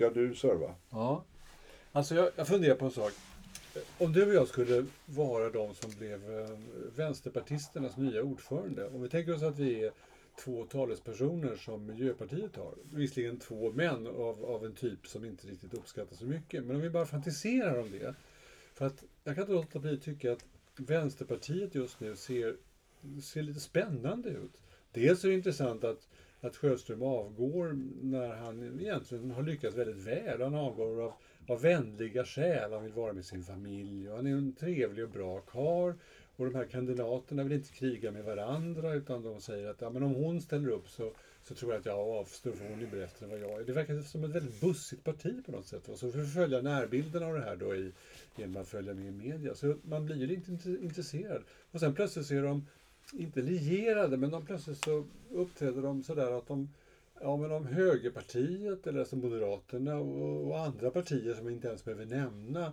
Ska du serva? Ja. Alltså jag, jag funderar på en sak. Om du och jag skulle vara de som blev eh, vänsterpartisternas nya ordförande. Om vi tänker oss att vi är två talespersoner som Miljöpartiet har. Visserligen två män av, av en typ som inte riktigt uppskattas så mycket. Men om vi bara fantiserar om det. För att jag kan inte låta bli att tycka att Vänsterpartiet just nu ser, ser lite spännande ut. Dels är det intressant att, att Sjöström avgår när han egentligen har lyckats väldigt väl. Han avgår av, av vänliga skäl. Han vill vara med sin familj och han är en trevlig och bra karl. Och de här kandidaterna vill inte kriga med varandra utan de säger att ja, men om hon ställer upp så, så tror jag att jag avstår för hon är bättre än vad jag är. Det verkar som ett väldigt bussigt parti på något sätt. Och så för att följa närbilden av det här då i, genom att följa med i media. Så man blir ju intresserad. Och sen plötsligt så är de inte lierade, men de plötsligt så uppträder de sådär att de Ja, men om högerpartiet, eller alltså Moderaterna och, och andra partier som vi inte ens behöver nämna,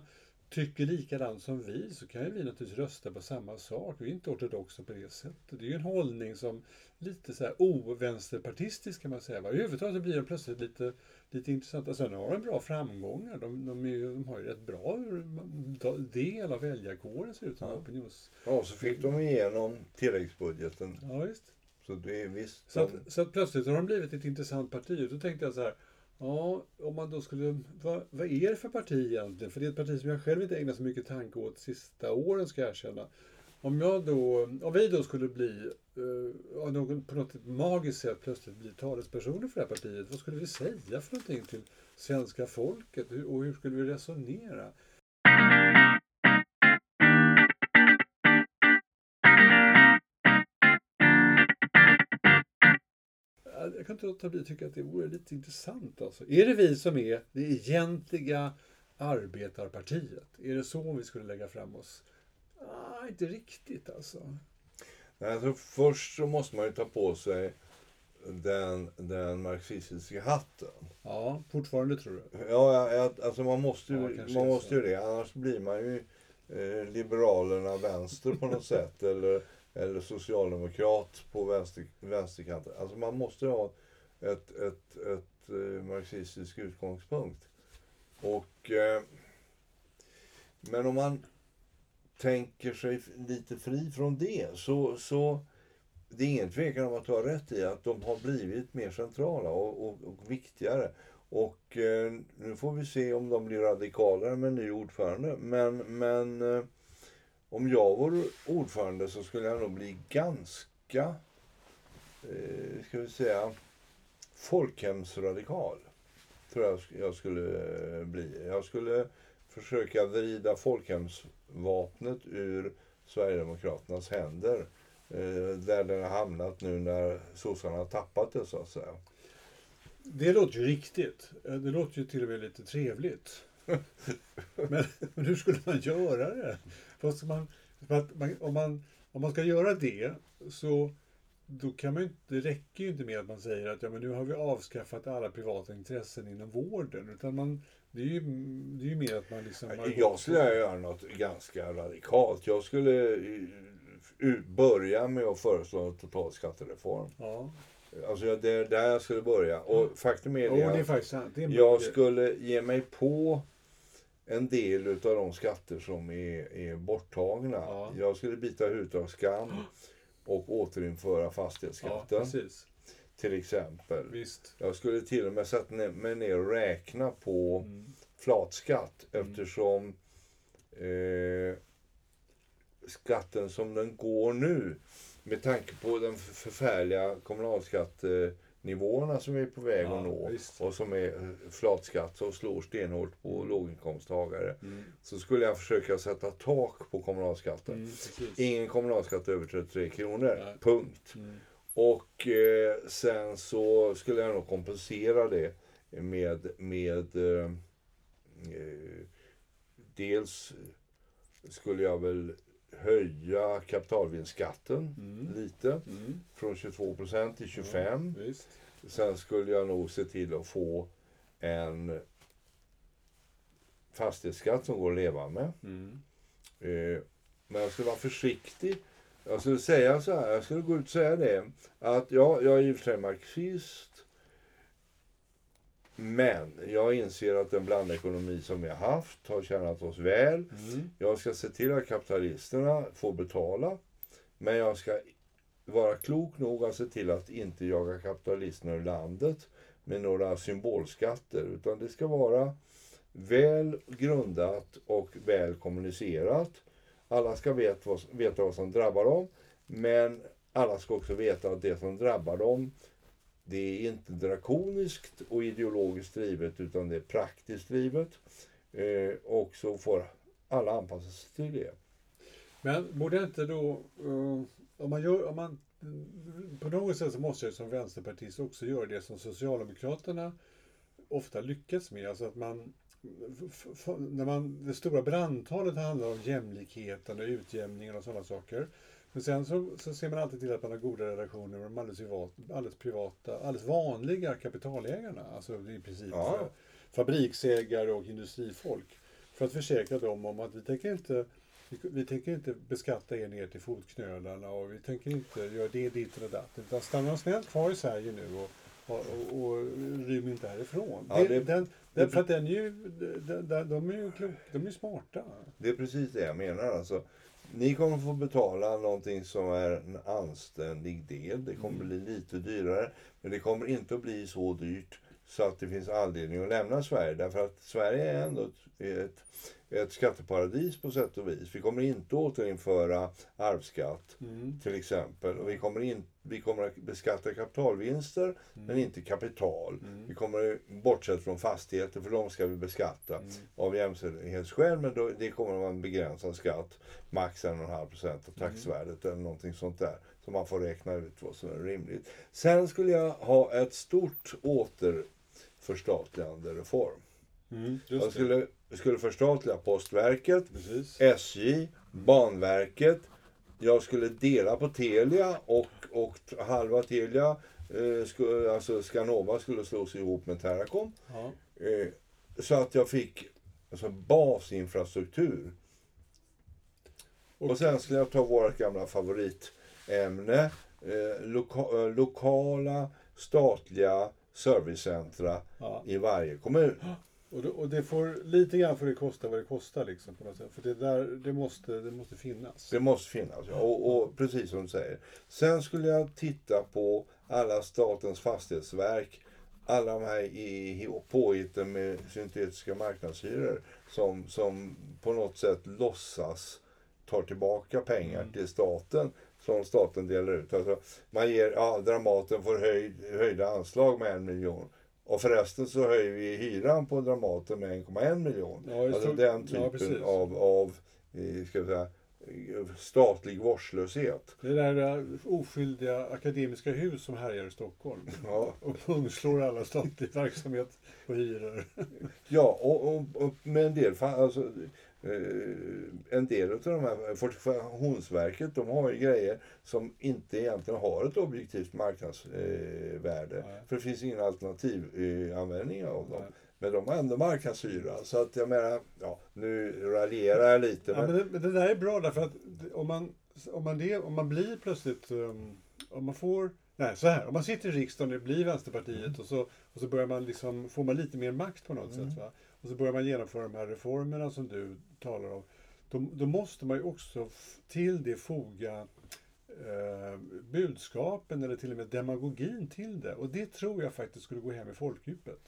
tycker likadant som vi så kan ju vi naturligtvis rösta på samma sak. Vi är inte ortodoxa på det sättet. Det är ju en hållning som lite så här ovänsterpartistisk kan man säga. Överhuvudtaget så blir de plötsligt lite, lite intressanta. Sen har de bra framgångar. De, de, är, de har ju rätt bra del av väljarkåren ser ut som. Ja. Opinions... ja, så fick de igenom tilläggsbudgeten. Ja, visst. Så det är visst. Så, att, så att plötsligt har de blivit ett intressant parti. Och då tänkte jag så här. Ja, om man då skulle... Vad, vad är det för parti egentligen? För det är ett parti som jag själv inte ägnat så mycket tanke åt sista åren, ska jag erkänna. Om, jag då, om vi då skulle bli, eh, någon, på något magiskt sätt plötsligt bli talespersoner för det här partiet, vad skulle vi säga för någonting till svenska folket? Och hur skulle vi resonera? Kan inte låta bli att tycka att det vore lite intressant. Alltså. Är det vi som är det egentliga arbetarpartiet? Är det så vi skulle lägga fram oss? Ah, inte riktigt alltså. Nej, alltså. Först så måste man ju ta på sig den, den marxistiska hatten. Ja, fortfarande tror du? Ja, alltså man måste ju, ja, man måste ju det. Annars blir man ju eh, liberalerna vänster på något sätt. Eller eller socialdemokrat på vänster, vänsterkanten. Alltså man måste ha ett, ett, ett, eh, marxistisk utgångspunkt. Och, eh, men om man tänker sig lite fri från det så, så det är ingen tvekan om att du har rätt i att de har blivit mer centrala och, och, och viktigare. Och eh, nu får vi se om de blir radikalare med en ny ordförande. Men, men eh, om jag vore ordförande så skulle jag nog bli ganska, eh, ska vi säga, folkhemsradikal. Tror jag jag skulle eh, bli. Jag skulle försöka vrida folkhemsvapnet ur Sverigedemokraternas händer. Eh, där den har hamnat nu när sossarna har tappat det så att säga. Det låter ju riktigt. Det låter ju till och med lite trevligt. men, men hur skulle man göra det? Ska man, man, om, man, om man ska göra det så då kan man inte, det räcker ju inte med att man säger att ja, men nu har vi avskaffat alla privata intressen inom vården. Utan man, det, är ju, det är ju mer att man liksom... Jag skulle göra något ganska radikalt. Jag skulle eh, börja med att föreslå en total skattereform. Ja. Alltså det är där jag skulle börja. Och faktum är det, oh, det är är jag skulle ge mig på en del av de skatter som är, är borttagna. Ja. Jag skulle bita huvudet av skam och återinföra fastighetsskatten. Ja, till exempel. Visst. Jag skulle till och med sätta mig ner och räkna på mm. flatskatt mm. eftersom eh, skatten som den går nu med tanke på den förfärliga kommunalskatt eh, nivåerna som vi är på väg ja, att nå visst. och som är eh, flatskatt som slår stenhårt på mm. låginkomsttagare. Mm. Så skulle jag försöka sätta tak på kommunalskatten. Mm, Ingen kommunalskatt över 33 kronor. Nej. Punkt. Mm. Och eh, sen så skulle jag nog kompensera det med, med eh, eh dels skulle jag väl höja kapitalvinstskatten mm. lite. Mm. Från 22 procent till 25. Ja, Sen skulle jag nog se till att få en fastighetsskatt som går att leva med. Mm. Eh, men jag skulle vara försiktig. Jag skulle säga så här, jag skulle gå ut och säga det. Att ja, jag är i och för sig marxist. Men jag inser att den blandekonomi som vi har haft har tjänat oss väl. Mm. Jag ska se till att kapitalisterna får betala. Men jag ska vara klok nog att se till att inte jaga kapitalisterna ur landet med några symbolskatter. Utan det ska vara väl grundat och väl kommunicerat. Alla ska veta vad, veta vad som drabbar dem. Men alla ska också veta att det som drabbar dem det är inte drakoniskt och ideologiskt drivet utan det är praktiskt drivet. Eh, och så får alla anpassa sig till det. Men borde inte då, eh, om man gör, om man, på något sätt så måste jag som vänsterpartist också göra det som Socialdemokraterna ofta lyckats med. Alltså att man, när man, det stora brandtalet handlar om jämlikheten och utjämningen och sådana saker. Men sen så, så ser man alltid till att man har goda relationer med de alldeles, privat, alldeles privata, alldeles vanliga kapitalägarna. Alltså i princip Ja. fabriksägare och industrifolk. För att försäkra dem om att vi tänker inte vi, vi tänker inte beskatta er ner till fotknölarna och vi tänker inte göra det, ditten och datten. Utan stanna snällt kvar i Sverige nu och, och, och, och rym inte härifrån. Ja, det, det- den, det- den, för att den är ju, de, de, de är ju kloka, de är ju smarta. Det är precis det jag menar. Alltså, ni kommer få betala någonting som är en anständig del. Det kommer bli lite dyrare. Men det kommer inte att bli så dyrt så att det finns anledning att lämna Sverige. Därför att Sverige är ändå ett, ett, ett skatteparadis på sätt och vis. Vi kommer inte återinföra arvsskatt Mm. till exempel. Och vi, kommer in, vi kommer att beskatta kapitalvinster men inte kapital. Mm. Vi kommer bortsett från fastigheter för de ska vi beskatta Mm. av jämställdhetsskäl. Men då, det kommer att vara en begränsad skatt. Max 1,5 procent av Mm. taxvärdet eller någonting sånt där. Så man får räkna ut vad som är rimligt. Sen skulle jag ha ett stort återförstatligande reform. Mm, Jag just det. skulle, förstatliga Postverket, Precis. SJ, Banverket. Jag skulle dela på Telia och, och halva Telia, eh, skulle, alltså Skanova, skulle slås ihop med Teracom. Ja. Eh, så att jag fick alltså, basinfrastruktur. Och- Och sen skulle jag ta vårt gamla favoritämne. Eh, loka, eh, lokala statliga servicecentra Ja. i varje kommun. Och, det, och det får, lite grann får det kosta vad det kostar liksom på något sätt. För det där, det måste, det måste finnas. Det måste finnas, ja. Och, och precis som du säger. Sen skulle jag titta på alla statens fastighetsverk. Alla de här i, påhitten med syntetiska marknadshyror. Som, som på något sätt låtsas tar tillbaka pengar Mm. till staten. Som staten delar ut. Alltså, man ger, ja, Dramaten får höjd, höjda anslag med en miljon. Och förresten så höjer vi hyran på Dramaten med 1,1 miljon. Ja, Alltså det. den Ja, typen precis. av, av eh, ska vi säga, statlig vårdslöshet. Det där eh, oskyldiga akademiska hus som härjar i Stockholm. Ja, Och pungslår alla statlig verksamhet på hyror. ja och, och, och med en del fall, alltså, en del av de här Fortifikationsverket, de har ju grejer som inte egentligen har ett objektivt marknadsvärde. Eh, värde. Nej. för det finns ingen alternativ eh, användning av dem. Nej. Men de har ändå marknadshyra. Så att jag menar, ja, nu raljerar jag lite. Ja, men, men, det, men det där är bra därför att om man, om man, det, om man blir plötsligt, um, om man får, nej så här, om man sitter i riksdagen och det blir Vänsterpartiet och, så, och så börjar man liksom, får man lite mer makt på något Mm. sätt. Va? Och så börjar man genomföra de här reformerna som du talar om. Då, då måste man ju också till det foga eh, budskapen eller till och med demagogin till det. Och det tror jag faktiskt skulle gå hem i folkdjupet.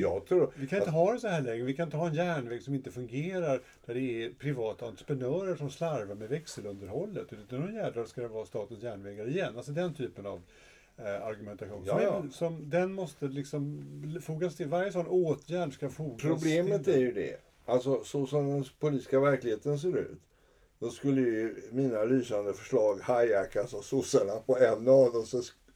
jag tror, Vi kan inte ha det så här längre. Vi kan inte ha en järnväg som inte fungerar där det är privata entreprenörer som slarvar med växelunderhållet. Utan någon jädrar ska det vara statens järnvägar igen. Alltså den typen av eh, argumentation. Ja, som, ja. som den måste liksom fogas till. Varje sån åtgärd ska fogas Problemet till är ju det. Alltså så som den politiska verkligheten ser ut. Då skulle ju mina lysande förslag hijackas av sossarna på en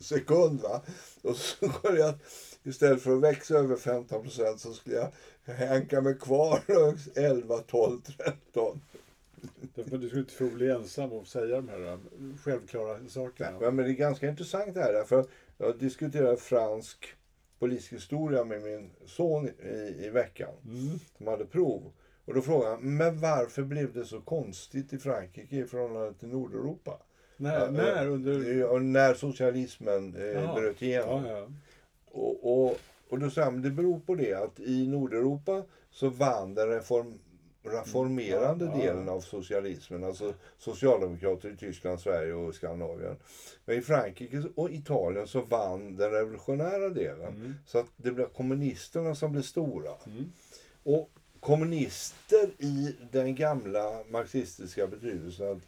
sekund. Va? Och så skulle jag istället för att växa över 15 procent så skulle jag hänka mig kvar 11, 12, 13. Därför du skulle inte få bli ensam och säga de här eh, självklara sakerna. Ja, men det är ganska intressant det här. Att jag diskuterade fransk polishistoria med min son i, i veckan. Mm. som hade prov. Och då frågade han, men varför blev det så konstigt i Frankrike i förhållande till Nordeuropa? När, Ja, när under... När socialismen eh, bröt igenom. Ja, ja. Och, och, Och då sa han, det beror på det att i Nordeuropa så vann den reform, reformerande delen av socialismen. Alltså socialdemokrater i Tyskland, Sverige och Skandinavien. Men i Frankrike och Italien så vann den revolutionära delen. Mm. Så att det blev kommunisterna som blev stora. Mm. Och kommunister i den gamla marxistiska betydelsen att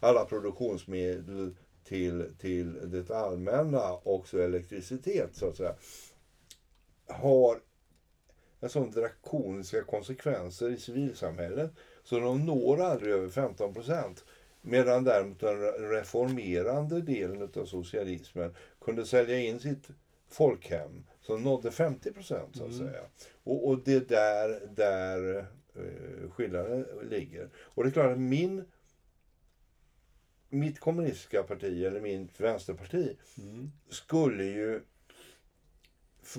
alla produktionsmedel till, till det allmänna, också elektricitet så att säga, har en sån drakoniska konsekvenser i civilsamhället så de når aldrig över 15 procent. Medan däremot den reformerande delen av socialismen kunde sälja in sitt folkhem som nådde 50 procent så att Mm. säga. Och, och det är där, där eh, skillnaden ligger. Och det är klart att min mitt kommunistiska parti eller mitt vänsterparti Mm. skulle ju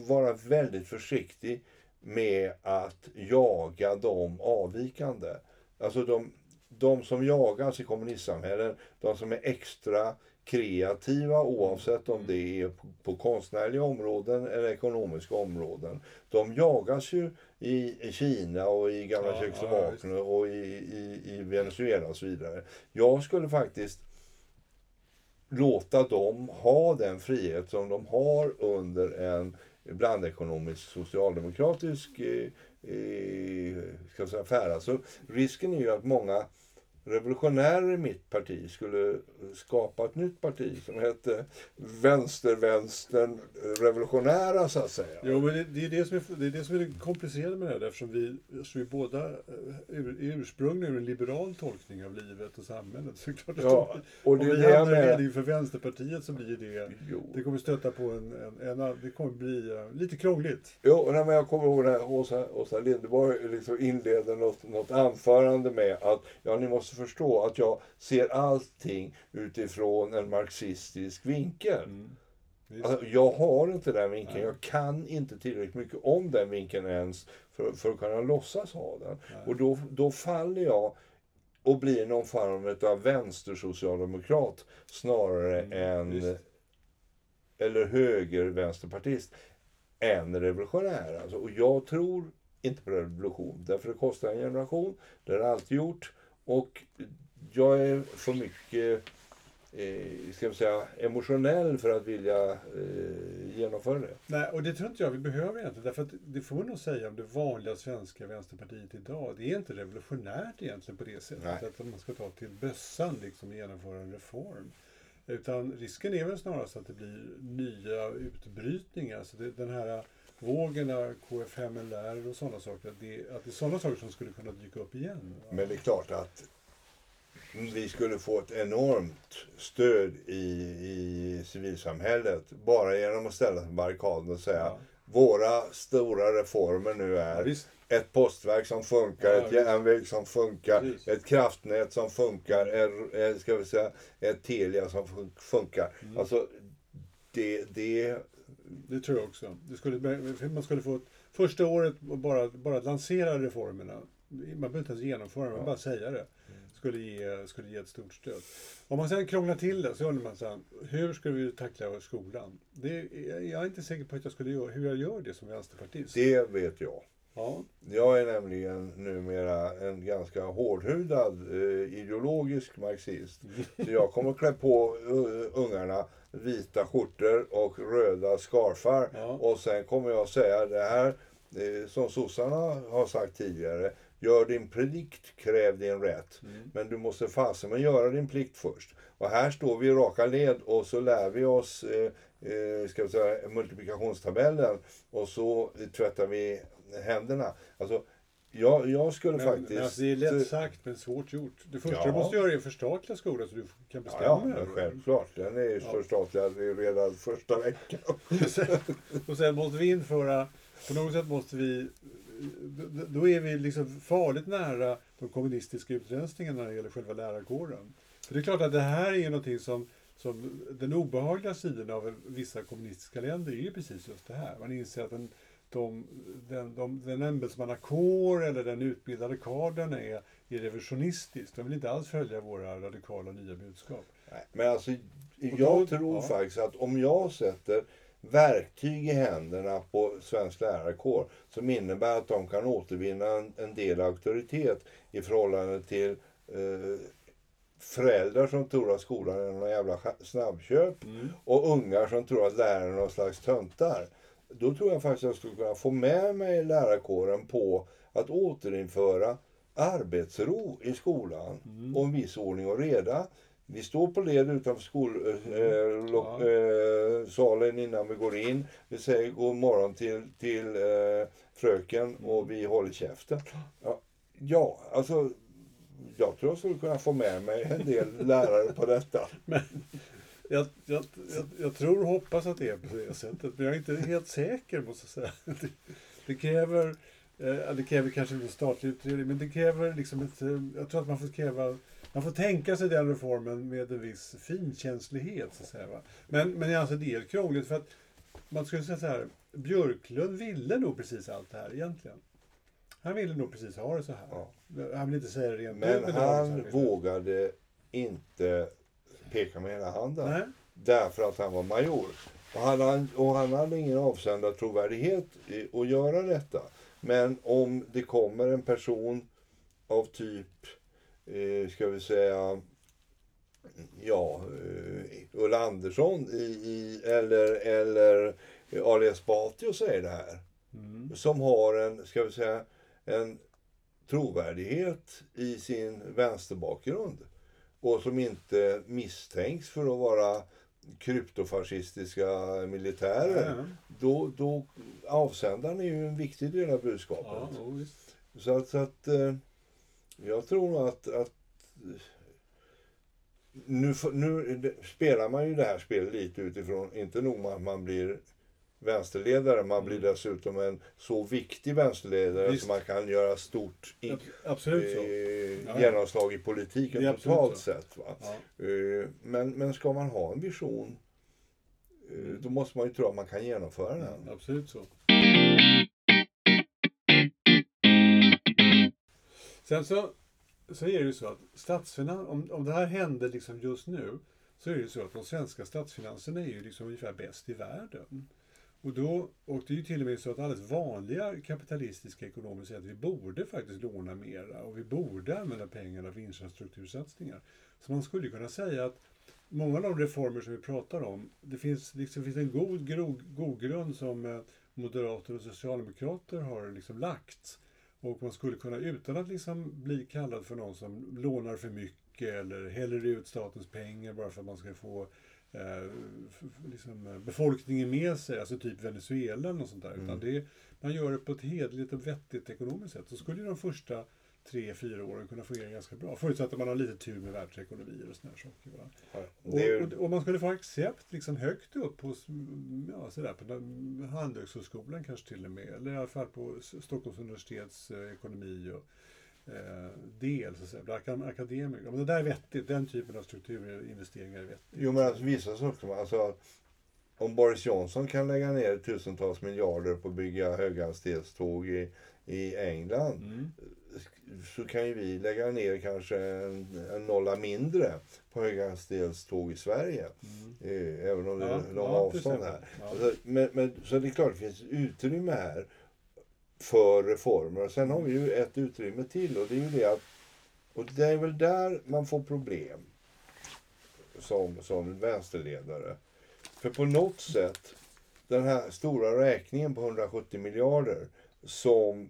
vara väldigt försiktig med att jaga de avvikande. Alltså de, de som jagas i kommunistsamhällen, de som är extra kreativa oavsett om det är på, konstnärliga områden eller ekonomiska områden. De jagas ju i, i Kina och i gamla Ja, Tjeckoslovakien och i, i, i Venezuela och så vidare. Jag skulle faktiskt låta dem ha den frihet som de har under en blandekonomisk socialdemokratisk eh, eh, ska säga, affär. Alltså, risken är ju att många revolutionärer i mitt parti skulle skapa ett nytt parti som hette vänster-vänstern revolutionära så att säga. Jo, men det, det, är det, som är, det är det som är det komplicerade med det här, eftersom vi, eftersom vi båda eh, är ursprungligen ur en liberal tolkning av livet och samhället. Så klart Ja, om, och om det är vi hamnar menar. ledning för Vänsterpartiet så blir det, Jo. det kommer stöta på en, en, en det kommer bli eh, lite krångligt. Jo, nej, men jag kommer ihåg när Åsa, Åsa Linderborg liksom inleder något, något anförande med att ja, ni måste förstå att jag ser allting utifrån en marxistisk vinkel. Mm. Alltså, jag har inte den vinkeln. Nej. Jag kan inte tillräckligt mycket om den vinkeln ens för, för att kunna låtsas ha den. Nej. Och då, då faller jag och blir någon form av vänstersocialdemokrat snarare Mm, än visst. eller höger-vänsterpartist än revolutionär. Alltså, och jag tror inte på revolution. Därför det kostar en generation. Det har det alltid gjort. Och jag är för mycket eh, ska säga, emotionell för att vilja eh, genomföra det. Nej, och det tror inte jag vi behöver egentligen. Därför att det får man nog säga om det vanliga svenska vänsterpartiet idag. Det är inte revolutionärt egentligen på det sättet. Nej. Att man ska ta till bössan liksom och genomföra en reform. Utan risken är väl snarast att det blir nya utbrytningar. Så det, den här av KF5LR och sådana saker. Att det, att det är sådana saker som skulle kunna dyka upp igen. Men det är klart att vi skulle få ett enormt stöd i, i civilsamhället bara genom att ställa sig på barrikaden och säga Ja. våra stora reformer nu Ja, är visst. ett postverk som funkar, Ja, ett visst. järnväg som funkar, Precis. ett kraftnät som funkar, ett, ett, ska vi säga, ett Telia som fun- funkar. Mm. Alltså, det, det, Det tror jag också. Det skulle, man skulle få ett, första året bara, bara att lansera reformerna. Man behöver inte ens genomföra det, man Ja. bara säga det. Skulle ge, skulle ge ett stort stöd. Om man sen krånglar till det så undrar man så här, hur ska vi tackla skolan? Det, jag är inte säker på att jag skulle göra, hur jag gör det som vänsterpartist. det vet jag. Ja, Jag är nämligen numera en ganska hårdhudad eh, ideologisk marxist. Så jag kommer att klä på uh, ungarna vita skjortor och röda scarfar. Ja. Och sen kommer jag säga det här eh, som sossarna har sagt tidigare. Gör din plikt, kräv din rätt. Mm. Men du måste fasen men göra din plikt först. Och här står vi i raka led och så lär vi oss eh, eh, ska vi säga, multiplikationstabellen och så tvättar vi händerna. Alltså, jag, jag skulle men, faktiskt... men alltså, det är lätt sagt men svårt gjort. Det första Ja. du måste göra är att förstatliga skolan så du kan bestämma Ja, ja, över självklart. Den är Ja. förstatligad redan första veckan. Och sen, och sen måste vi införa, på något sätt måste vi, då- är vi liksom farligt nära de kommunistiska utrensningarna när det gäller själva lärarkåren. För det är klart att det här är ju någonting som, som den obehagliga sidan av vissa kommunistiska länder är ju precis just det här. Man inser att den, de, den, de, den ämbetsmannakår eller den utbildade kadern är, är revisionistisk. De vill inte alls följa våra radikala nya budskap. Nej, Men alltså, jag då- tror ja. faktiskt att om jag sätter verktyg i händerna på svensk lärarkår som innebär att de kan återvinna en, en del auktoritet i förhållande till eh, föräldrar som tror att skolan är någon jävla snabbköp Mm. och ungar som tror att lärarna är någon slags töntar. Då tror jag faktiskt att jag skulle kunna få med mig lärarkåren på att återinföra arbetsro i skolan och en viss ordning och reda. Vi står på led utanför skolsalen eh, eh, salen innan vi går in. Vi säger god morgon till, till eh, fröken och vi håller käften. Ja, ja, alltså jag tror jag skulle kunna få med mig en del lärare på detta. Jag, jag, jag, jag tror och hoppas att det är på det sättet, men jag är inte helt säker måste jag säga. Det, det kräver, eh, det kräver kanske en statlig utredning, men det kräver liksom ett, eh, jag tror att man får kräva, man får tänka sig den reformen med en viss finkänslighet. Så att säga, va? Men, men alltså det är krångligt för att man skulle säga så här, Björklund ville nog precis allt det här egentligen. Han ville nog precis ha det så här. Ja. Han vill inte säga det rent Men så han här. vågade inte peka med hela handen. Nej. Därför att han var major. Och han, och han hade ingen avsändartrovärdighet i att göra detta. Men om det kommer en person av typ, eh, ska vi säga, ja, eh, Ulla Andersson i, i, eller, eller Ali Esbati och säger det här. Mm. Som har en, ska vi säga, en trovärdighet i sin vänsterbakgrund. Och som inte misstänks för att vara kryptofascistiska militärer. Ja, Då, då avsändaren är ju en viktig del av budskapet. ja. Så att, så att eh, jag tror nog att, att nu, nu spelar man ju det här spelet lite utifrån, inte nog med att man blir vänsterledare, man blir dessutom en så viktig vänsterledare Mm. Visst. som man kan göra stort i, så. eh, genomslag i politiken totalt så. sett. Va? Ja. Eh, men, men ska man ha en vision, eh, då måste man ju tro att man kan genomföra den. Mm, absolut så. Sen så, så är det ju så att statsfinan- om, om det här hände liksom just nu så är det ju så att de svenska statsfinanserna är ju liksom ungefär bäst i världen. Och, då, och det är ju till och med så att alldeles vanliga kapitalistiska ekonomer säger att vi borde faktiskt låna mera och vi borde använda pengarna för infrastruktursatsningar. Så man skulle kunna säga att många av de reformer som vi pratar om, det finns, liksom, finns en god, grogrund god grund som eh, moderater och socialdemokrater har liksom lagt. Och man skulle kunna, utan att liksom bli kallad för någon som lånar för mycket eller häller ut statens pengar bara för att man ska få eh, liksom, eh, befolkningen med sig, alltså typ Venezuela något sånt där. Utan det, man gör det på ett hederligt och vettigt ekonomiskt sätt. Så skulle ju de första tre, fyra åren kunna fungera ganska bra. Förutsatt att man har lite tur med världsekonomier och såna här saker. Va? Ja, Och, ju- och, och man skulle få accept liksom högt upp hos, ja, sådär, på den- Handelshögskolan kanske till och med, eller i alla fall på Stockholms universitets eh, ekonomi och eh, del, så att säga, bland akad- akademiker. Men det där är vettigt, den typen av strukturinvesteringar är vettigt. Jo men alltså vissa saker, alltså om Boris Johnson kan lägga ner tusentals miljarder på att bygga höghastighetståg i, i England Mm. så kan ju vi lägga ner kanske en, en nolla mindre på höghastighetståg i Sverige. Mm. Eh, även om det Ja, är långa ja, avstånd här. Ja. Alltså, men, men, så det är klart det finns utrymme här för reformer. Och sen har vi ju ett utrymme till och det är ju det att och det är väl där man får problem som, som vänsterledare. För på något sätt, den här stora räkningen på 170 miljarder som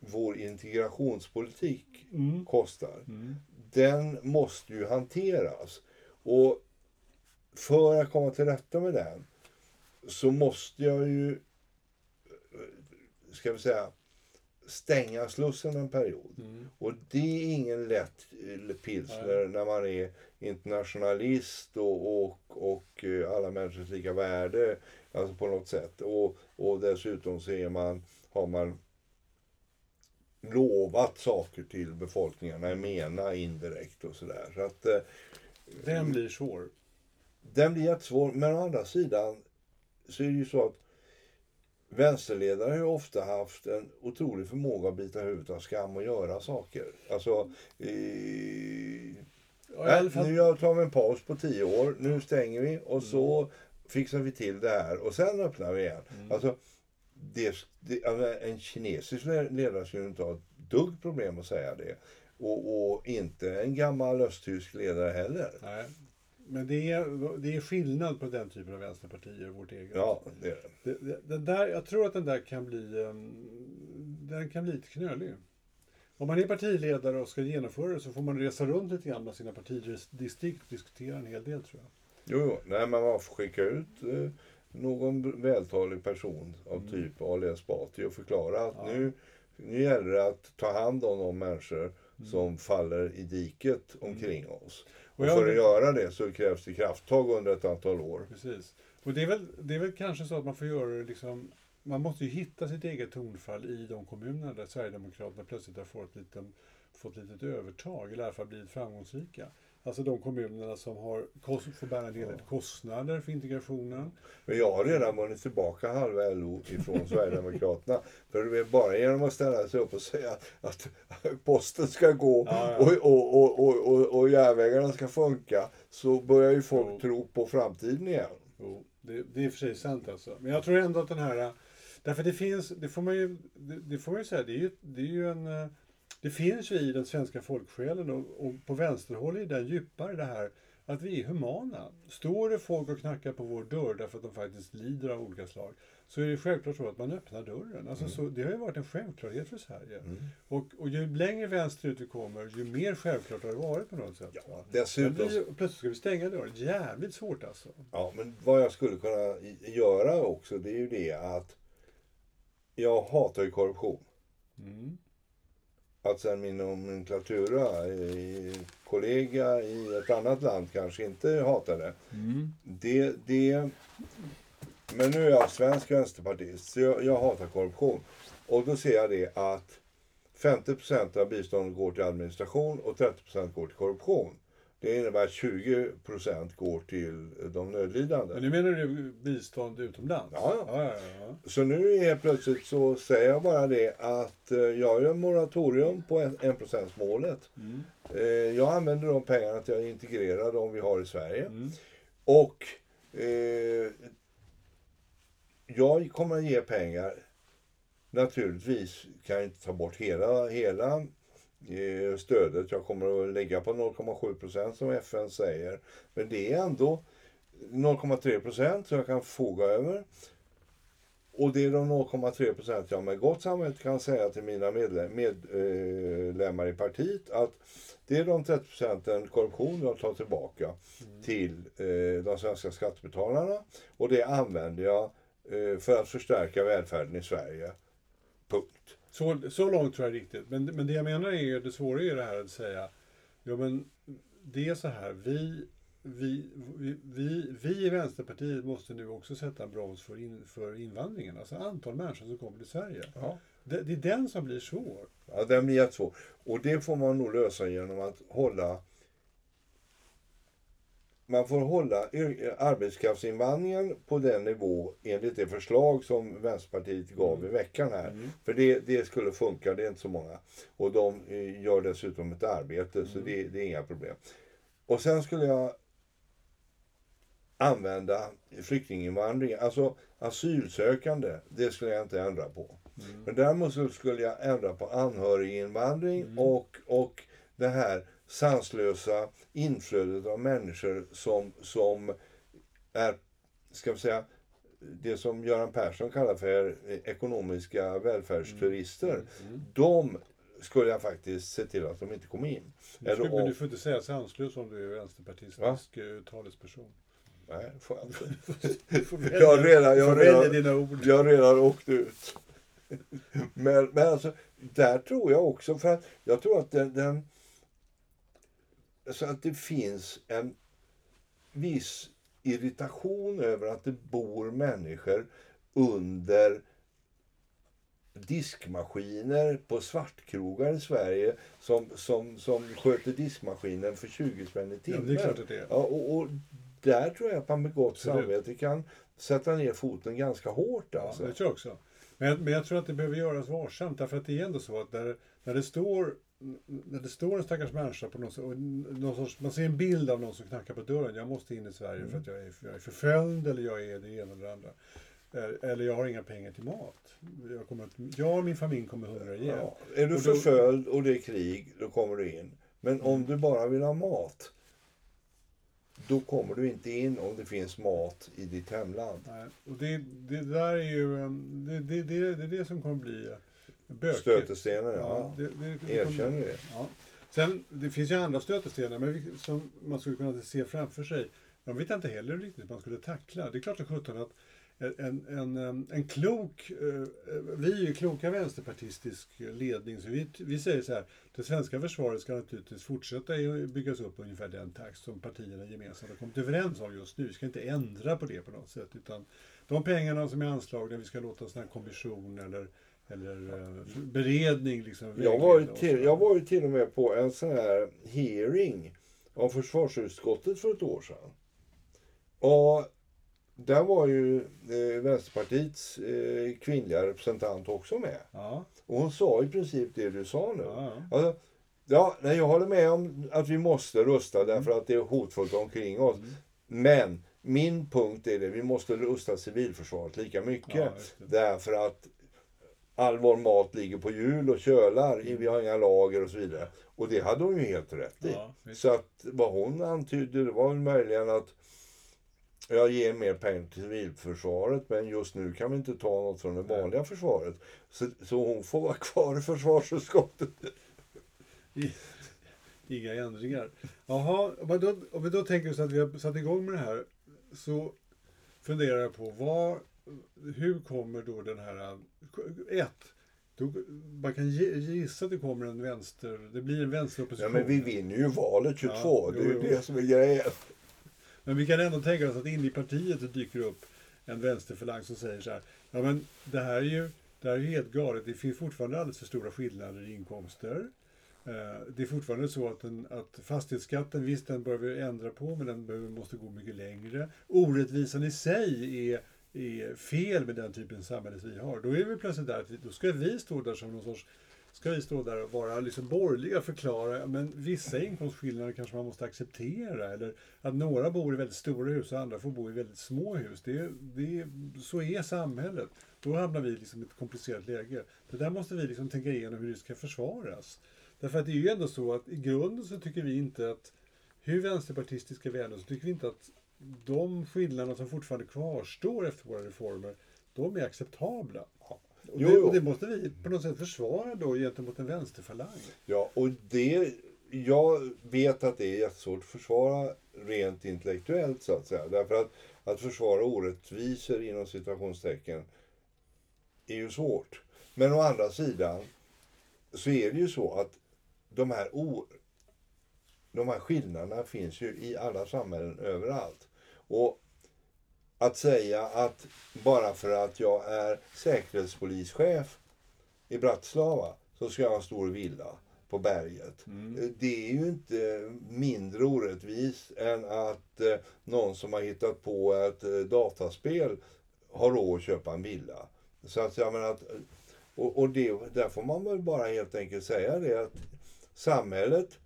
vår integrationspolitik Mm. kostar, Mm. den måste ju hanteras. Och för att komma till rätta med den så måste jag ju, ska vi säga, stänga slussen en period. Mm. Och det är ingen lätt eh, pilsner när man är internationalist och, och, och eh, alla människors lika värde alltså på något sätt. Och, och dessutom så är man, har man lovat saker till befolkningarna, jag menar indirekt och sådär. Så att eh, Den blir svår. den blir jättesvår. Men å andra sidan så är det ju så att vänsterledare har ju ofta haft en otrolig förmåga att bita huvudet av skam och göra saker. Alltså, i alla fall, nu tar vi en paus på tio år, nu stänger vi och så fixar vi till det här och sen öppnar vi igen. Mm. Alltså, det, det, en kinesisk ledare skulle inte ha ett dugg problem att säga det. Och, och inte en gammal östtysk ledare heller. Nej. Men det är, det är skillnad på den typen av vänsterpartier och vårt eget. Ja, det är det. Det, den där, jag tror att den där kan bli, um, den kan bli lite knölig. Om man är partiledare och ska genomföra det så får man resa runt lite grann med sina partidistrikt och diskutera en hel del tror jag. Jo, jo. Nej, men man får skicka ut eh, någon vältalig person av typ Ali Esbati och förklara att Mm. Ja. nu, nu gäller det att ta hand om de människor som faller i diket omkring oss. Och, för att göra det så krävs det krafttag under ett antal år. Precis. Och det är, väl, det är väl kanske så att man får göra det liksom, man måste ju hitta sitt eget tonfall i de kommuner där Sverigedemokraterna plötsligt har fått, lite, fått ett litet övertag, eller i alla fall blivit framgångsrika. Alltså de kommunerna som har, får bära en del kostnader för integrationen. Men jag har redan vunnit tillbaka halva LO ifrån Sverigedemokraterna. För det är bara genom att ställa sig upp och säga att posten ska gå Ja, ja. Och, och, och, och, och, och järnvägarna ska funka så börjar ju folk Jo. tro på framtiden igen. Jo, det, det är i och för sig sant alltså. Men jag tror ändå att den här... Därför det finns, det får man ju, det, det får man ju säga, det är ju, det är ju en... Det finns ju i den svenska folksjälen och, och på vänsterhåll är det djupare det här att vi är humana. Står det folk och knackar på vår dörr därför att de faktiskt lider av olika slag så är det självklart så att man öppnar dörren. Alltså så, det har ju varit en självklarhet för Sverige. Och, och ju längre vänsterut vi kommer, ju mer självklart har det varit på något sätt. Ja, dessutom, vi, plötsligt ska vi stänga dörren. Jävligt svårt alltså. ja, men vad jag skulle kunna göra också det är ju det att jag hatar ju korruption. Mm. Att sen min nomenklatura, eh, kollega i ett annat land kanske inte hatar det. Det, det, men nu är jag svensk vänsterpartist, så jag, jag hatar korruption. Och då ser jag det att 50% av biståndet går till administration och 30% går till korruption. Det innebär att 20% går till de nödlidande. Men nu menar du bistånd utomlands? Ja, ja. ja, ja. Så nu helt plötsligt så säger jag bara det att eh, jag gör moratorium på 1 målet. Mm. Eh, Jag använder de pengarna till att integrera de vi har i Sverige. Mm. Och eh, jag kommer att ge pengar. Naturligtvis kan jag inte ta bort hela, hela stödet. Jag kommer att lägga på 0,7 procent som FN säger. Men det är ändå 0,3 procent som jag kan förfoga över. Och det är de 0,3 procent jag med gott samvete kan säga till mina medlem, medlemmar i partiet att det är de 30 procenten korruption jag tar tillbaka till eh, de svenska skattebetalarna. Och det använder jag eh, för att förstärka välfärden i Sverige. Punkt. Så, så långt tror jag är riktigt. Men, men det jag menar är ju, det svåra är ju det här att säga, ja men det är så här, vi, vi, vi, vi, vi i Vänsterpartiet måste nu också sätta en broms för, in, för invandringen, alltså antal människor som kommer till Sverige. Ja. Det, det är den som blir svår. Ja, den blir jättesvår. Och det får man nog lösa genom att hålla man får hålla arbetskraftsinvandringen på den nivå enligt det förslag som Vänsterpartiet gav i veckan här. Mm. För det, det skulle funka, det är inte så många. Och de eh, gör dessutom ett arbete, så det, det är inga problem. Och sen skulle jag använda flyktinginvandring, alltså asylsökande, det skulle jag inte ändra på. Men däremot skulle jag ändra på anhöriginvandring och, och det här sanslösa inflödet av människor som, som är, ska vi säga, det som Göran Persson kallar för ekonomiska välfärdsturister. De skulle jag faktiskt se till att de inte kom in. Du, skulle, om- du får inte säga sanslös om du är vänsterpartistisk eh, talesperson. Nej, får jag inte. Jag redan, jag redan, dina ord. jag redan åkt ut. Men, men alltså, där tror jag också, för att jag tror att den, den så att det finns en viss irritation över att det bor människor under diskmaskiner på svartkrogar i Sverige som, som, som sköter diskmaskinen för 20 spänn i Ja, timmen. är. Ja, och, och där tror jag att man med gott samvete kan sätta ner foten ganska hårt. Ja, Alltså. det tror jag också. Men, men jag tror att det behöver göras varsamt, därför att det är ändå så att när, när det står när det står en stackars människa på någon, och någon sorts, man ser en bild av någon som knackar på dörren. Jag måste in i Sverige mm. för att jag är, jag är förföljd eller jag är det ena eller det andra. Eller jag har inga pengar till mat. Jag, kommer att, jag och min familj kommer hungra ihjäl. Ja, är du och då, förföljd och det är krig, då kommer du in. Men om du bara vill ha mat, då kommer du inte in om det finns mat i ditt hemland. Nej, och det, det där är ju det, det, det, det är det som kommer bli bökigt. Stötestenar, ja. ja det, det, Erkänner det. Ja. Sen, det finns ju andra stötestenar men som man skulle kunna se framför sig. De vet inte heller riktigt hur man skulle tackla. Det är klart att sjutton att en, en, en klok, eh, vi är ju kloka vänsterpartistisk ledning, så vi, vi säger så här, det svenska försvaret ska naturligtvis fortsätta byggas upp ungefär den takt som partierna gemensamt har kommit överens om just nu. Vi ska inte ändra på det på något sätt, utan de pengarna som är anslagna, vi ska låta en kommission eller eller eh, beredning liksom. Jag var, ju till, jag var ju till och med på en sån här hearing av försvarsutskottet för ett år sedan. Och där var ju eh, Vänsterpartiets eh, kvinnliga representant också med. Ja. Och hon sa i princip det du sa nu. Ja, alltså, ja nej, jag håller med om att vi måste rusta mm. därför att det är hotfullt omkring oss. Mm. Men min punkt är det, vi måste rusta civilförsvaret lika mycket. Därför att all vår mat ligger på hjul och kölar, mm. vi har inga lager och så vidare. Och det hade hon ju helt rätt i. Ja, så att vad hon antydde det var möjligen att jag ger mer pengar till civilförsvaret men just nu kan vi inte ta något från det vanliga försvaret. Så, så hon får vara kvar i försvarsutskottet. Inga ändringar. Jaha, om, då, om vi då tänker oss att vi har satt igång med det här så funderar jag på vad, hur kommer då den här... Ett, då, man kan gissa att det kommer en vänster... Det blir en vänsteropposition. Ja, men vi vinner ju valet 22. Ja, det är ju det som är grejen. Men vi kan ändå tänka oss att inne i partiet dyker upp en vänsterfalang som säger så här. Ja men det här är ju det här är helt galet. Det finns fortfarande alldeles för stora skillnader i inkomster. Eh, det är fortfarande så att, den, att fastighetsskatten, visst den bör vi ändra på men den behöver, måste gå mycket längre. Orättvisan i sig är, är fel med den typen av samhälle vi har. Då är vi plötsligt där, då ska vi stå där som någon sorts ska vi stå där och vara liksom borgerliga och förklara men vissa inkomstskillnader kanske man måste acceptera. Eller att några bor i väldigt stora hus och andra får bo i väldigt små hus. Det, det, så är samhället. Då hamnar vi liksom i ett komplicerat läge. Det där måste vi liksom tänka igenom hur det ska försvaras. Därför att det är ju ändå så att i grunden så tycker vi inte att, hur vänsterpartistiska vi är så tycker vi inte att de skillnader som fortfarande kvarstår efter våra reformer, de är acceptabla. Och det, och det, måste vi på något sätt försvara då gentemot en vänsterfalang. Ja, och det, jag vet att det är jättesvårt att försvara rent intellektuellt så att säga. Därför att, att försvara orättvisor inom situationstecken är ju svårt. Men å andra sidan så är det ju så att de här, o, de här skillnaderna finns ju i alla samhällen överallt. Och att säga att bara för att jag är säkerhetspolischef i Bratislava så ska jag ha en stor villa på berget. Mm. Det är ju inte mindre orättvist än att eh, någon som har hittat på ett eh, dataspel har råd att köpa en villa. Så att jag menar att, och, och det, där får man väl bara helt enkelt säga det att samhället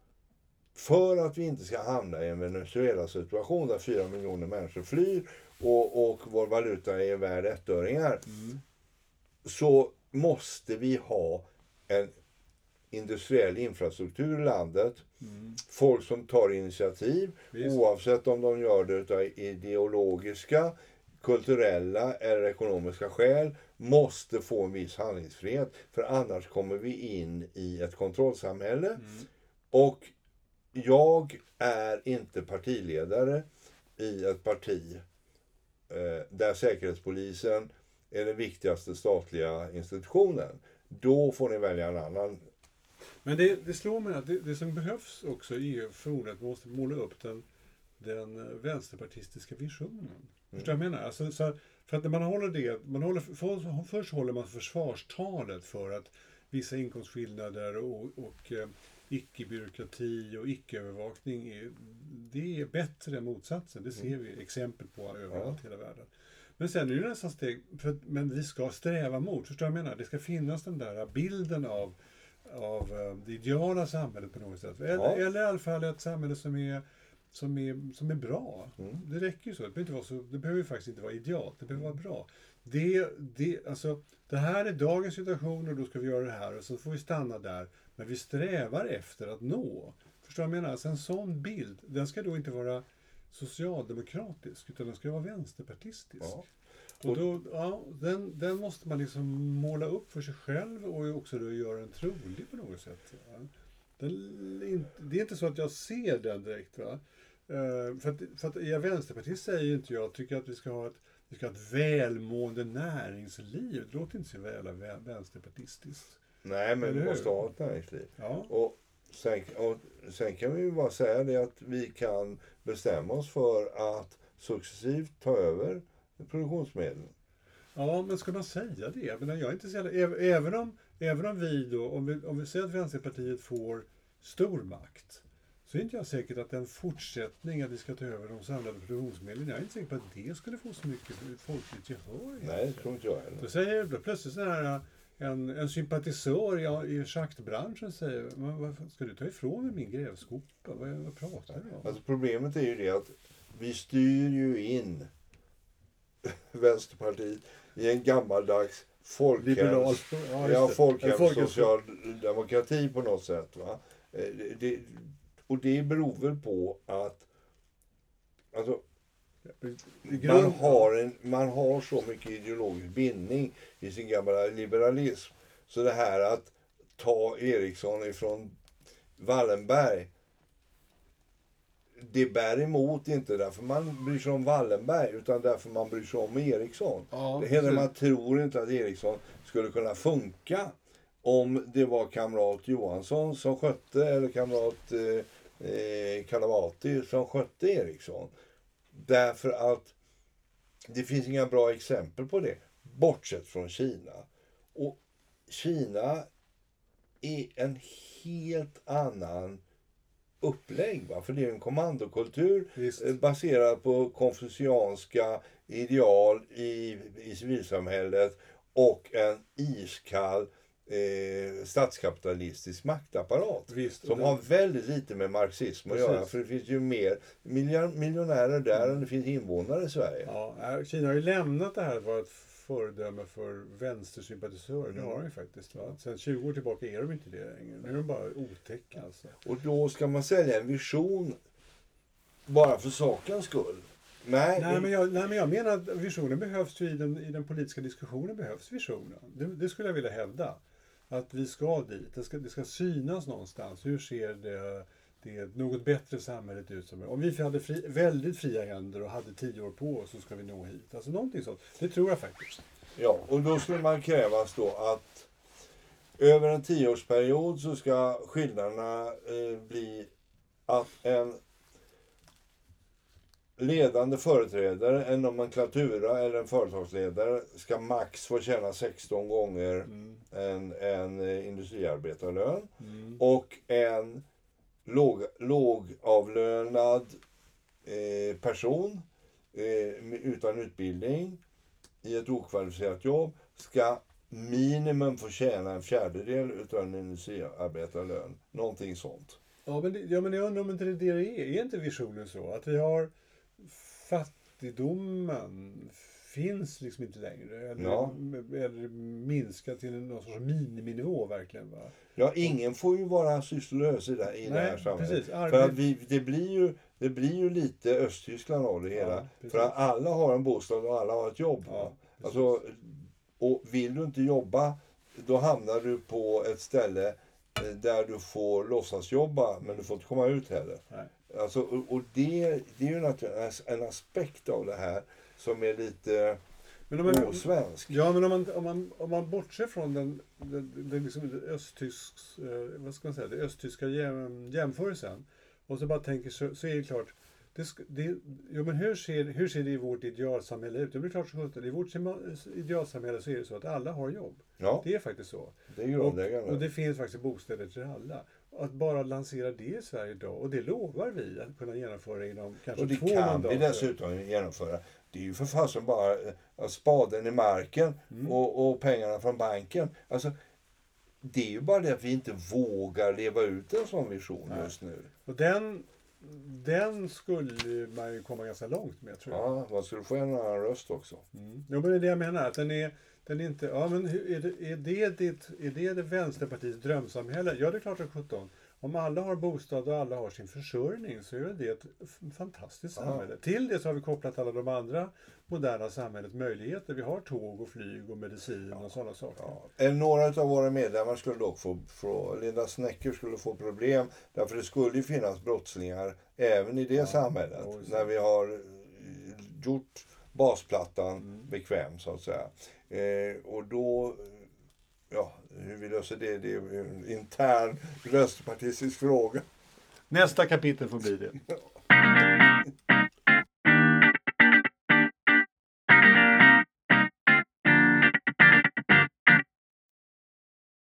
för att vi inte ska hamna i en Venezuela-situation där fyra miljoner människor flyr och, och vår valuta är värd ettöringar. Mm. Så måste vi ha en industriell infrastruktur i landet. Mm. Folk som tar initiativ Visst. oavsett om de gör det av ideologiska, kulturella eller ekonomiska skäl måste få en viss handlingsfrihet. För annars kommer vi in i ett kontrollsamhälle. Mm. Och jag är inte partiledare i ett parti eh, där Säkerhetspolisen är den viktigaste statliga institutionen. Då får ni välja en annan. Men det, det slår mig att det, det som behövs också är förmodligen att man måste måla upp den, den vänsterpartistiska visionen. Mm. Förstår du vad jag menar? Alltså, så för att när man håller det, man håller, för, först håller man försvarstalet för att vissa inkomstskillnader och, och eh, icke-byråkrati och icke-övervakning är, det är bättre än motsatsen. Det ser mm. vi exempel på överallt i hela världen. Men sen är det nästa steg, för, att- men vi ska sträva mot, förstår du vad jag menar? Det ska finnas den där bilden av, av eh, det ideala samhället på något sätt. Eller, Ja. eller i alla fall ett samhälle som är, som är, som är bra. Mm. Det räcker ju så. Det behöver, inte vara så. det behöver ju faktiskt inte vara idealt, det behöver vara bra. Det, det, alltså, det här är dagens situation och då ska vi göra det här och så får vi stanna där. Men vi strävar efter att nå. Förstår du vad jag menar? Alltså en sån bild, den ska då inte vara socialdemokratisk utan den ska vara vänsterpartistisk. Ja. Och då, ja, den, den måste man liksom måla upp för sig själv och också då göra den trolig på något sätt. Den, är det är inte så att jag ser den direkt. Va? Eh, för att, för att är jag vänsterpartist säger inte jag tycker att vi ska ha ett, vi ska ha ett välmående näringsliv. Det låter inte så jävla vä- vänsterpartistiskt. Nej, men vi måste ha ett näringsliv. Ja, Och sen, och sen kan vi ju bara säga det att vi kan bestämma oss för att successivt ta över produktionsmedlen. ja men ska man säga det? Menar, jag är inte så jävla, äv- även, om, även om vi då, om vi, om vi säger att Vänsterpartiet får stor makt, så är inte jag säker att en fortsättning, att vi ska ta över de samlade produktionsmedlen, jag är inte säker på att det skulle få så mycket folkligt gehör. Nej, det tror inte jag heller. Då säger då plötsligt så här, en, en sympatisör i, i schaktbranschen säger, varför ska du ta ifrån mig min grävskopa? Vad, vad pratar du om? Alltså problemet är ju det att vi styr ju in Vänsterpartiet i en gammaldags folkhems, Ja, ja, folkhems socialdemokrati på något sätt. Va? Eh, Det, och det beror väl på att alltså, man, har en, man har så mycket ideologisk bindning i sin gamla liberalism. Så det här att ta Eriksson ifrån Wallenberg det bär emot inte därför man bryr sig om Wallenberg utan därför man bryr sig om Eriksson. Ja, Det hela man tror inte att Eriksson skulle kunna funka om det var kamrat Johansson som skötte eller kamrat eh, eh, Kalavati som skötte Eriksson. Därför att det finns inga bra exempel på det, bortsett från Kina. Och Kina är en helt annan upplägg. Va? För det är en kommandokultur Visst. eh, baserad på konfucianska ideal i, i civilsamhället och en iskall eh, statskapitalistisk maktapparat. Visst. Som Och har väldigt lite med marxism att Precis. göra. För det finns ju mer miljon- miljonärer där än det finns invånare i Sverige. Ja, Kina har ju lämnat det här att vara ett föredöme för vänstersympatisörer. Det har de ju faktiskt. Va? Sen 20 år tillbaka är de inte det längre. Nu är de bara otäcka alltså. Och då ska man sälja en vision bara för sakens skull. Nej, Nej men, jag, nej, men jag menar att visionen behövs i den, i den politiska diskussionen. behövs visionen. Det, det skulle jag vilja hävda. Att vi ska dit. Det ska, det ska synas någonstans. Hur ser det, det något bättre samhället ut? Som, om vi hade fri, väldigt fria händer och hade tio år på oss så ska vi nå hit. Alltså någonting sånt. Det tror jag faktiskt. Ja, och då skulle man krävas då att över en tioårsperiod så ska skillnaderna eh, bli att en ledande företrädare, en nomenklatura eller en företagsledare ska max få tjäna 16 gånger Mm. en, en eh, industriarbetarlön. Mm. Och en låg, lågavlönad eh, person eh, utan utbildning i ett okvalificerat jobb ska minimum få tjäna en fjärdedel utav en industriarbetarlön. Någonting sånt. Ja men, det, ja, men jag undrar om inte det är det är. Är inte visionen så? Att vi har fattigdomen finns liksom inte längre. Eller, Ja. eller minskar till någon sorts miniminivå verkligen. Va? Ja, ingen får ju vara sysslolös i det, i det här Nej, samhället. precis. För att vi, det, blir ju, det blir ju lite Östtyskland av det hela. precis. för att alla har en bostad och alla har ett jobb. Ja. Alltså, och vill du inte jobba, då hamnar du på ett ställe eh, där du får låtsas jobba men du får inte komma ut heller. Nej. Alltså, och det, det är ju naturligtvis en aspekt av det här som är lite Men om man, osvensk. ja, men om man, om man, om man bortser från den, den, den, liksom, östtysks, eh, vad ska man säga, den östtyska jäm, jämförelsen och så bara tänker så, så är det klart det, det, jo, men hur, ser, hur ser det i vårt idealsamhälle ut? Det blir klart sjutton. I vårt idealsamhälle så är det så att alla har jobb. Ja, Det är faktiskt så. det är Och, och det finns faktiskt bostäder till alla. Att bara lansera det i Sverige idag. Och det lovar vi att kunna genomföra inom kanske Och det två kan mandater. vi dessutom genomföra. Det är ju för fasen bara eh, spaden i marken Mm. och, och pengarna från banken. Alltså, det är ju bara det att vi inte vågar leva ut en sån vision Nej. just nu. Och den, den skulle man ju komma ganska långt med tror jag. Ja, man skulle få en annan röst också. Mm. Jo, men det är det jag menar. Att den är, den är inte... Ja, men är, det, är, det ditt, är det det Vänsterpartiets drömsamhälle? Ja, det är klart att 17. Om alla har bostad och alla har sin försörjning så är det ett fantastiskt Ja. samhälle. Till det så har vi kopplat alla de andra moderna samhällets möjligheter. Vi har tåg och flyg och medicin och sådana saker. Ja. Några av våra medlemmar skulle dock få, få Linda Snäcker skulle få problem. Därför det skulle ju finnas brottslingar även i det samhället. ja, när vi har eh, gjort basplattan Mm. bekväm så att säga. Eh, och då, ja, hur vi löser det, det är en intern vänsterpartistisk fråga. Nästa kapitel får bli det.